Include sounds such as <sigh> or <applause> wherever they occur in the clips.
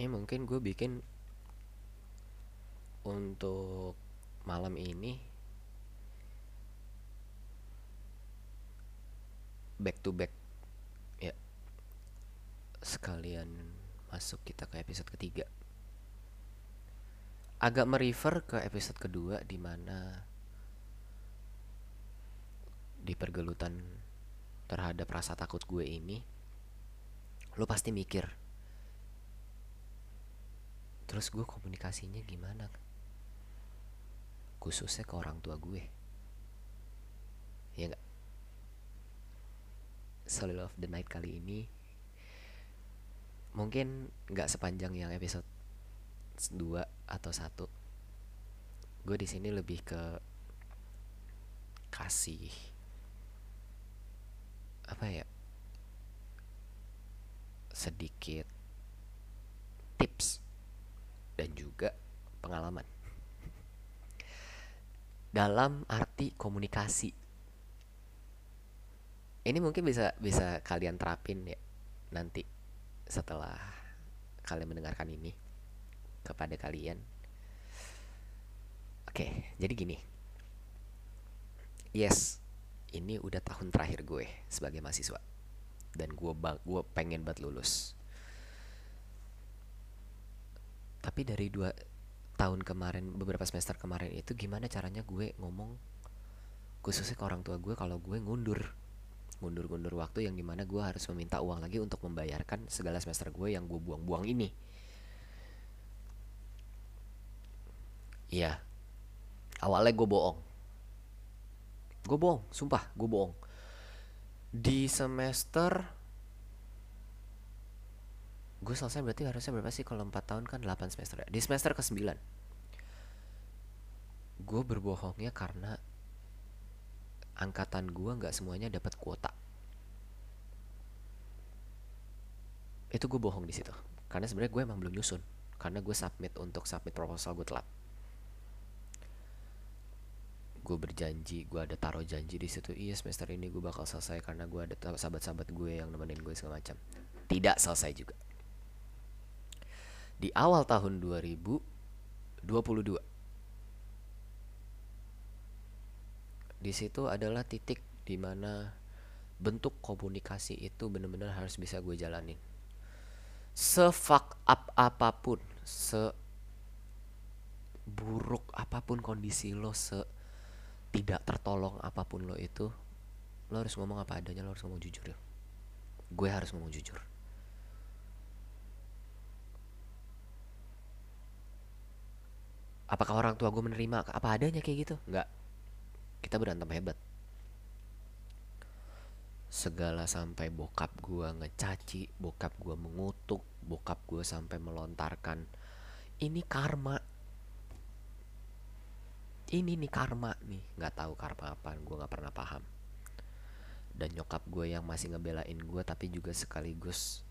ini mungkin gue bikin untuk malam ini back to back ya. Sekalian masuk kita ke episode ketiga. Agak merefer ke episode kedua di mana di pergelutan terhadap rasa takut gue ini lo pasti mikir terus gue komunikasinya gimana? Khususnya ke orang tua gue. Ya nggak? Solid of the Night kali ini mungkin nggak sepanjang yang episode 2 atau satu. Gue di sini lebih ke kasih apa ya sedikit tips dan juga pengalaman. Dalam arti komunikasi. Ini mungkin bisa bisa kalian terapin ya nanti setelah kalian mendengarkan ini kepada kalian. Oke jadi gini. Yes ini udah tahun terakhir gue sebagai mahasiswa. Dan gue bang gue pengen banget lulus tapi dari dua tahun kemarin beberapa semester kemarin itu gimana caranya gue ngomong khususnya ke orang tua gue kalau gue ngundur. Ngundur-ngundur waktu yang di mana gue harus meminta uang lagi untuk membayarkan segala semester gue yang gue buang-buang ini. Iya. Awalnya gue bohong. Gue bohong, sumpah gue bohong. Di semester Gue selesai berarti harusnya berapa sih? Kalau 4 tahun kan 8 semester ya? Di semester ke 9 Gue berbohongnya karena Angkatan gue nggak semuanya dapat kuota. Itu gue bohong di situ. Karena sebenarnya gue emang belum nyusun. Karena gue submit untuk submit proposal gue telat. Gue berjanji gue ada taruh janji di situ iya semester ini gue bakal selesai karena gue ada sahabat-sahabat gue yang nemenin gue segala macam. Tidak selesai juga di awal tahun 2022 di situ adalah titik di mana bentuk komunikasi itu benar-benar harus bisa gue jalanin. Sefuck up apa pun se buruk apa pun kondisi lo se tidak tertolong apa pun lo itu lo harus ngomong apa adanya lo harus ngomong jujur ya. Gue harus ngomong jujur apakah orang tua gue menerima? Apa adanya kayak gitu? Nggak. Kita berantem hebat. Segala sampai bokap gue ngecaci bokap gue mengutuk bokap gue sampai melontarkan ini karma. Ini nih karma nih. Nggak tahu karma apa gue nggak pernah paham. Dan nyokap gue yang masih ngebelain gue tapi juga sekaligus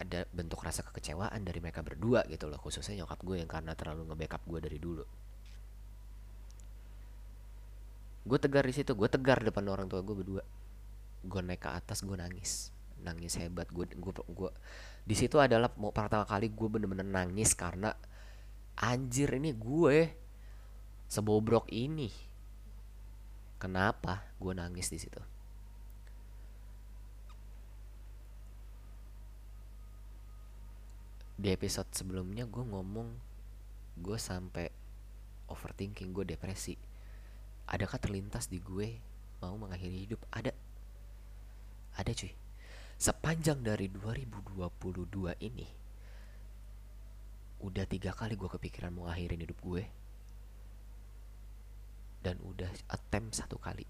ada bentuk rasa kekecewaan dari mereka berdua gitu loh khususnya nyokap gue yang karena terlalu ngebackup gue dari dulu. Gue tegar di situ gue tegar depan orang tua gue berdua. Gue naik ke atas gue nangis. Nangis hebat gue gue gue di situ adalah mau pertama kali gue bener-bener nangis karena anjir ini gue sebobrok ini. Kenapa gue nangis di situ di episode sebelumnya gue ngomong gue sampai overthinking gue depresi. Adakah terlintas di gue mau mengakhiri hidup? Ada. Ada cuy. Sepanjang dari 2022 ini udah tiga kali gue kepikiran mau ngakhirin hidup gue. Dan udah attempt satu kali.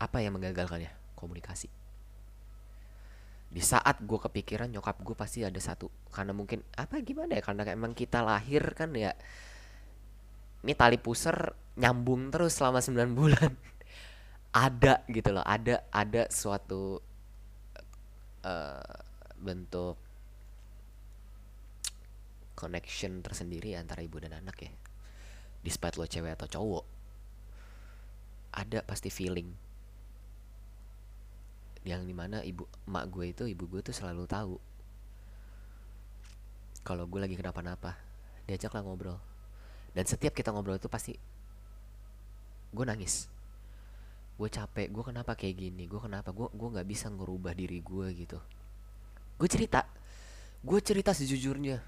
Apa yang menggagalkannya? Komunikasi di saat gue kepikiran nyokap gue pasti ada satu. Karena mungkin apa gimana ya? Karena emang kita lahir kan ya. Ini tali pusar nyambung terus selama 9 bulan. <laughs> Ada gitu loh. Ada ada suatu uh, bentuk connection tersendiri antara ibu dan anak ya. Despite lo cewek atau cowok. Ada pasti feeling yang di mana ibu emak gue itu ibu gue tuh selalu tahu. Kalau gue lagi kenapa-napa diajaklah ngobrol. Dan setiap kita ngobrol itu pasti gue nangis. Gue capek gue kenapa kayak gini gue kenapa gue gue nggak bisa ngerubah diri gue gitu. Gue cerita gue cerita sejujurnya.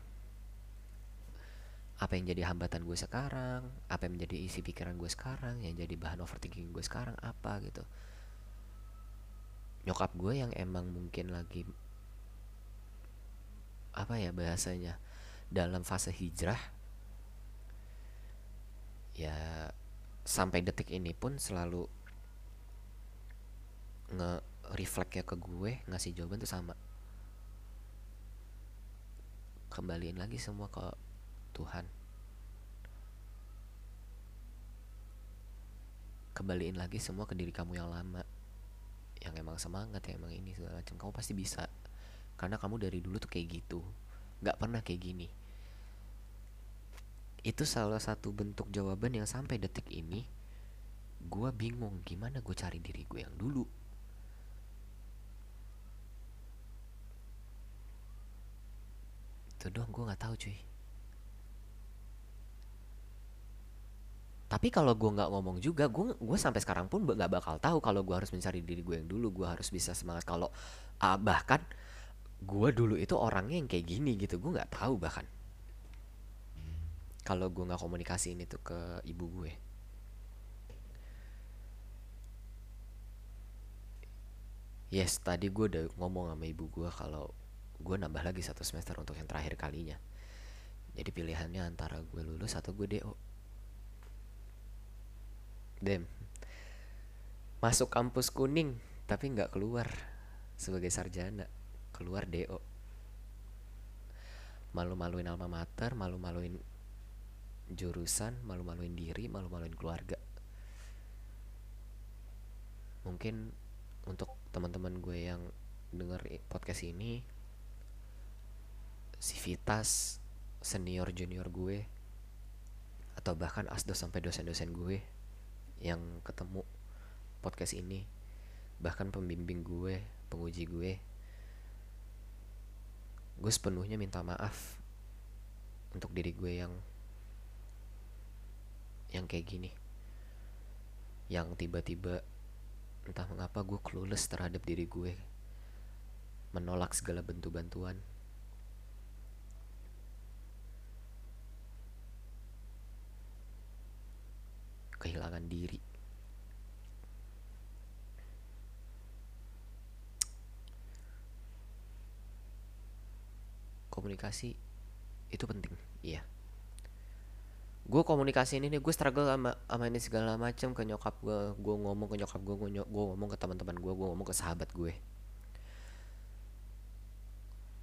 Apa yang jadi hambatan gue sekarang apa yang menjadi isi pikiran gue sekarang yang jadi bahan overthinking gue sekarang apa gitu nyokap gue yang emang mungkin lagi apa ya bahasanya dalam fase hijrah ya sampai detik ini pun selalu nge reflect ya ke gue ngasih jawaban tuh sama. Kembaliin lagi semua ke Tuhan. Kembaliin lagi semua ke diri kamu yang lama yang emang semangat yang emang ini segala macam. Kamu pasti bisa. Karena kamu dari dulu tuh kayak gitu. Nggak pernah kayak gini. Itu salah satu bentuk jawaban yang sampai detik ini gue bingung gimana gue cari diri gue yang dulu. Itu doang gue nggak tahu cuy tapi kalau gue nggak ngomong juga gue gue sampai sekarang pun nggak bakal tahu kalau gue harus mencari diri gue yang dulu. Gue harus bisa semangat kalau uh, bahkan gue dulu itu orangnya yang kayak gini gitu. Gue nggak tahu bahkan. Kalau gue nggak komunikasi ini tuh ke ibu gue yes tadi gue udah ngomong sama ibu gue kalau gue nambah lagi satu semester untuk yang terakhir kalinya. Jadi pilihannya antara gue lulus atau gue do dem. Masuk kampus kuning tapi nggak keluar sebagai sarjana. Keluar do malu-maluin alma mater malu-maluin jurusan malu-maluin diri malu-maluin keluarga. Mungkin untuk teman-teman gue yang denger podcast ini sivitas senior junior gue atau bahkan asdos sampai dosen-dosen gue yang ketemu podcast ini bahkan pembimbing gue penguji gue gue sepenuhnya minta maaf untuk diri gue yang yang kayak gini. Yang tiba-tiba entah mengapa gue clueless terhadap diri gue menolak segala bentuk bantuan kehilangan diri. Komunikasi itu penting iya. Gue komunikasi ini nih gue struggle sama sama ini segala macam ke nyokap gue gue ngomong ke nyokap gue gue ngomong ke teman-teman gue gue ngomong ke sahabat gue.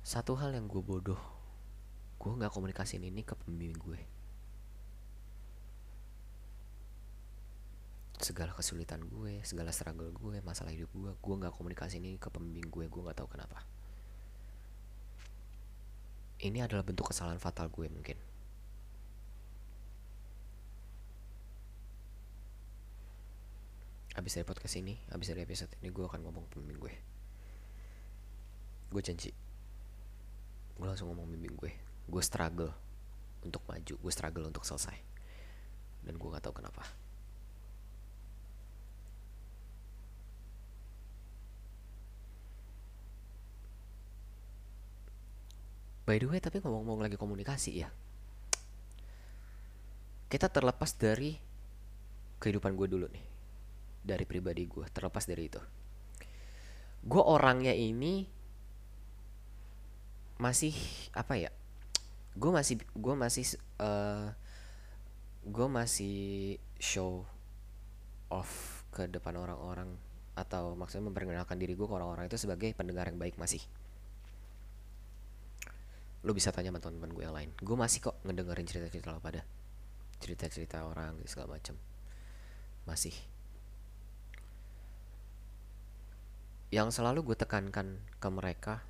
Satu hal yang gue bodoh gue nggak komunikasiin ini ke pembimbing gue segala kesulitan gue segala struggle gue masalah hidup gue gue nggak komunikasi ini ke pembimbing gue gue nggak tahu kenapa ini adalah bentuk kesalahan fatal gue mungkin Abis dari podcast ini, abis dari episode ini gue akan ngomong pembimbing gue. Gue janji. Gue langsung ngomong pembimbing gue. Gue struggle untuk maju, gue struggle untuk selesai. Dan gue gak tahu kenapa. By the way, tapi ngomong-ngomong lagi komunikasi ya. Kita terlepas dari kehidupan gue dulu nih. Dari pribadi gue terlepas dari itu. Gue orangnya ini masih apa ya gue masih gue masih uh, eh, gue masih show off ke depan orang-orang atau maksudnya memperkenalkan diri gue ke orang-orang itu sebagai pendengar yang baik masih lo bisa tanya sama teman-teman gue yang lain. Gue masih kok ngedengerin cerita-cerita lo pada. Cerita-cerita orang segala macam masih. Yang selalu gue tekankan ke mereka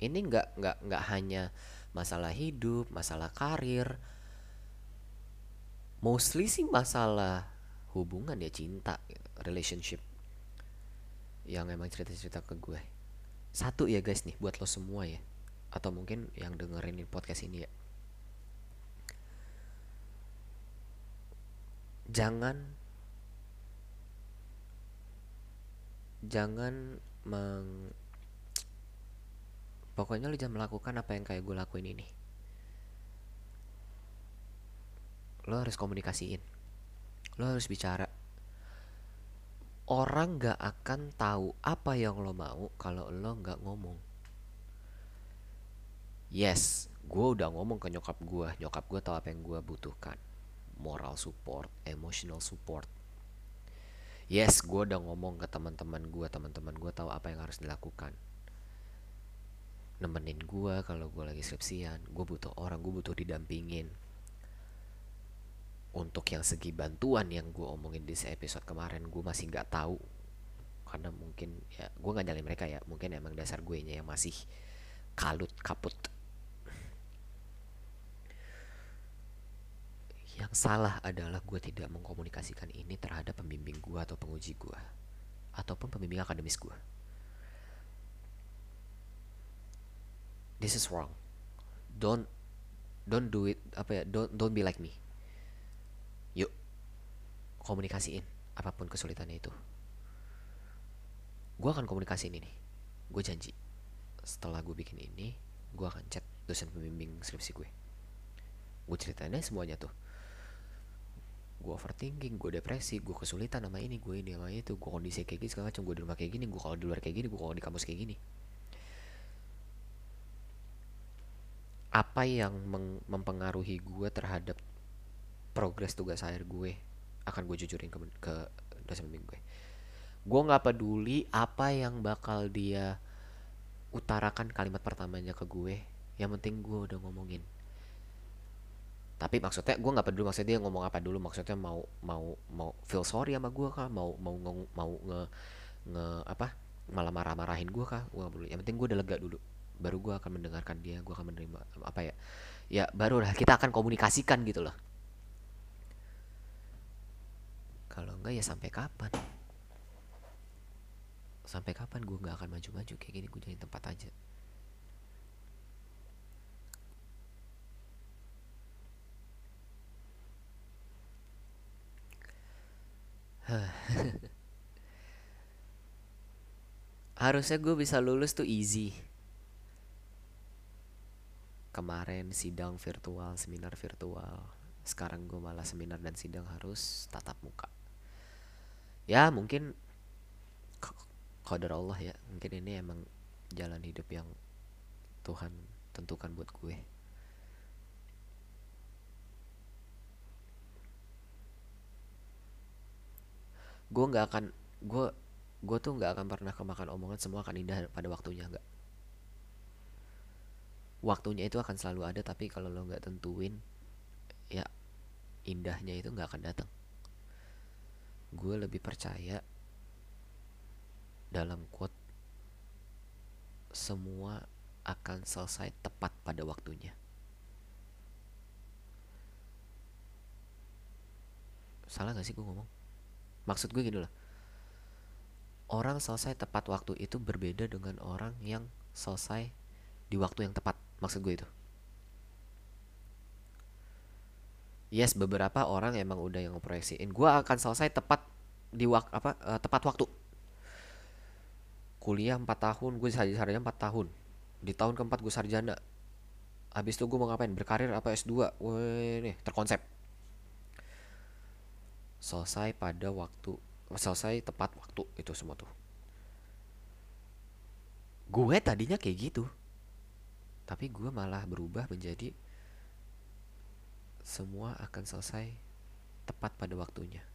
ini nggak nggak nggak hanya masalah hidup masalah karir. Mostly sih masalah hubungan ya cinta relationship. Yang emang cerita-cerita ke gue satu ya guys nih buat lo semua ya atau mungkin yang dengerin podcast ini ya. Jangan jangan meng pokoknya lo jangan melakukan apa yang kayak gue lakuin ini. Lo harus komunikasiin. Lo harus bicara. Orang gak akan tahu apa yang lo mau kalau lo gak ngomong yes gue udah ngomong ke nyokap gue nyokap gue tahu apa yang gue butuhkan. Moral support emotional support. Yes gue udah ngomong ke teman-teman gue teman-teman gue tahu apa yang harus dilakukan. Nemenin gue kalau gue lagi skripsian. Gue butuh orang gue butuh didampingin. Untuk yang segi bantuan yang gue omongin di episode kemarin gue masih nggak tahu karena mungkin ya gue nggak nyalain mereka ya. Mungkin emang dasar gue nya yang masih kalut kaput yang salah adalah gue tidak mengkomunikasikan ini terhadap pembimbing gue atau penguji gue ataupun pembimbing akademis gue this is wrong. Don't don't do it apa ya don't don't be like me. Yuk komunikasiin apa pun kesulitannya itu. Gue akan komunikasiin ini. Gue janji setelah gue bikin ini gue akan chat dosen pembimbing skripsi gue. Gue ceritain semuanya tuh gue overthinking gue depresi gue kesulitan sama ini gue ini sama itu gue kondisi kayak gini segala macam gue di rumah kayak gini gue kalau di luar kayak gini gue kalau di kampus kayak gini. Apa yang mempengaruhi gue terhadap progres tugas akhir gue? Akan gue jujurin ke, ke dosen pembimbing gue. Gue nggak peduli apa yang bakal dia utarakan kalimat pertamanya ke gue yang penting gue udah ngomongin tapi maksudnya gue nggak peduli maksudnya dia ngomong apa dulu maksudnya mau mau mau feel sorry sama gue kah? Mau mau mau, mau nge nge apa? Malah marah-marahin gue kah? Gue gak peduli. Yang penting gue udah lega dulu. Baru gue akan mendengarkan dia gue akan menerima apa ya? Ya baru lah kita akan komunikasikan gitu loh. Kalau enggak ya sampai kapan? Sampai kapan gue nggak akan maju-maju kayak gini? Gue jadi tempat aja <laughs> harusnya gue bisa lulus tuh easy kemarin sidang virtual, seminar virtual. Sekarang gue malah seminar dan sidang harus tatap muka. Ya mungkin kodar Allah ya. Mungkin ini emang jalan hidup yang Tuhan tentukan buat gue. Gue nggak akan gue gue tuh nggak akan pernah kemakan omongan semua akan indah pada waktunya nggak. Waktunya itu akan selalu ada tapi kalau lo nggak tentuin ya indahnya itu nggak akan datang. Gue lebih percaya dalam quote semua akan selesai tepat pada waktunya. Salah gak sih gue ngomong maksud gue gini loh. Orang selesai tepat waktu itu berbeda dengan orang yang selesai di waktu yang tepat. Maksud gue itu. Yes beberapa orang emang udah yang ngeproyeksiin gue akan selesai tepat di wak apa uh, tepat waktu. Kuliah 4 tahun gue sarjana 4 tahun. Di tahun keempat gue sarjana. Habis itu gue mau ngapain? Berkarir apa S2 Wih, nih terkonsep selesai pada waktu selesai tepat waktu itu semua tuh. Gue tadinya kayak gitu tapi gue malah berubah menjadi semua akan selesai tepat pada waktunya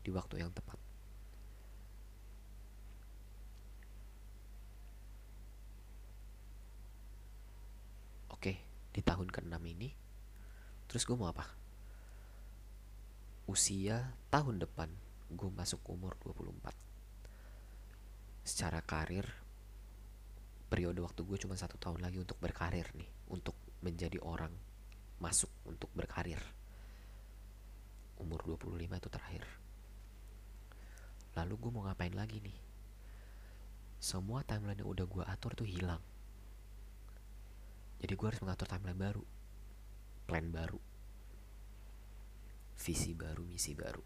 di waktu yang tepat. Oke di tahun ke-6 ini terus gue mau apa usia tahun depan gue masuk umur 24 secara karir periode waktu gue cuma satu tahun lagi untuk berkarir nih untuk menjadi orang masuk untuk berkarir. Umur 25 itu terakhir. Lalu gue mau ngapain lagi nih? Semua timeline yang udah gue atur tuh hilang. Jadi gue harus mengatur timeline baru plan baru visi baru misi baru.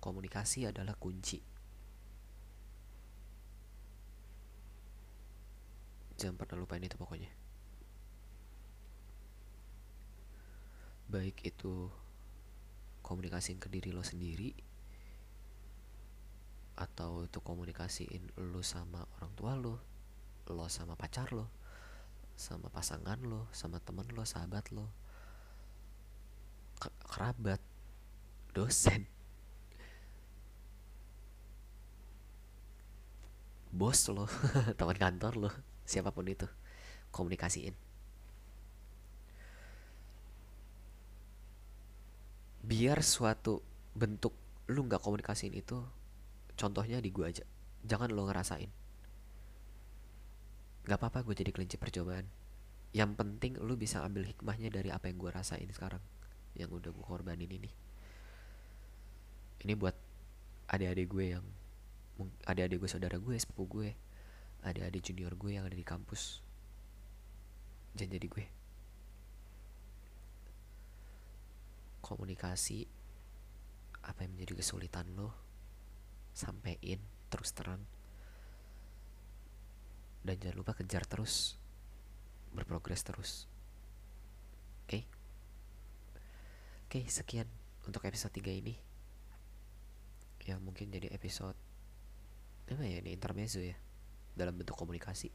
Komunikasi adalah kunci. Jangan pernah lupain itu pokoknya. Baik itu komunikasiin ke diri lo sendiri atau itu komunikasiin lo sama orang tua lo lo sama pacar lo sama pasangan lo sama temen lo sahabat lo. Kerabat dosen bos lo <laughs> teman kantor lo siapa pun itu komunikasiin. Biar suatu bentuk lu nggak komunikasiin itu contohnya di gua aja. Jangan lo ngerasain. Nggak apa-apa gue jadi kelinci percobaan. Yang penting lu bisa ambil hikmahnya dari apa yang gue rasain sekarang yang udah gue korbanin ini. Ini buat adik-adik gue yang ada adik gue saudara gue sepupu gue ada adik junior gue yang ada di kampus. Jangan jadi gue komunikasi apa yang menjadi kesulitan lo sampein terus terang. Dan jangan lupa kejar terus. Berprogres terus. Oke? Okay? oke okay, sekian untuk episode 3 ini. Ya mungkin jadi episode apa ya ini intermezzo ya dalam bentuk komunikasi.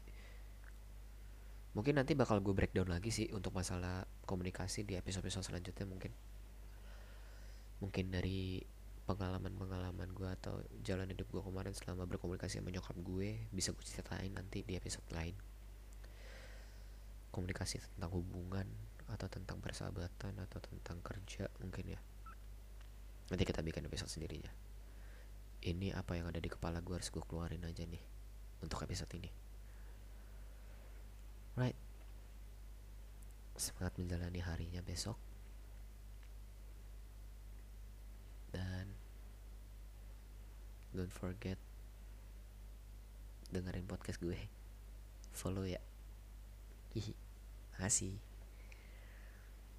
Mungkin nanti bakal gue breakdown lagi sih untuk masalah komunikasi di episode-episode selanjutnya mungkin. Mungkin dari pengalaman-pengalaman gue atau jalan hidup gue kemarin selama berkomunikasi sama nyokap gue bisa gue ceritain nanti di episode lain. Komunikasi tentang hubungan atau tentang persahabatan atau tentang kerja mungkin ya. Nanti kita bikin episode sendirinya. Ini apa yang ada di kepala gue harus gue keluarin aja nih untuk episode ini. Right semangat menjalani harinya besok. Dan don't forget dengerin podcast gue. Follow ya. Hihi. Makasih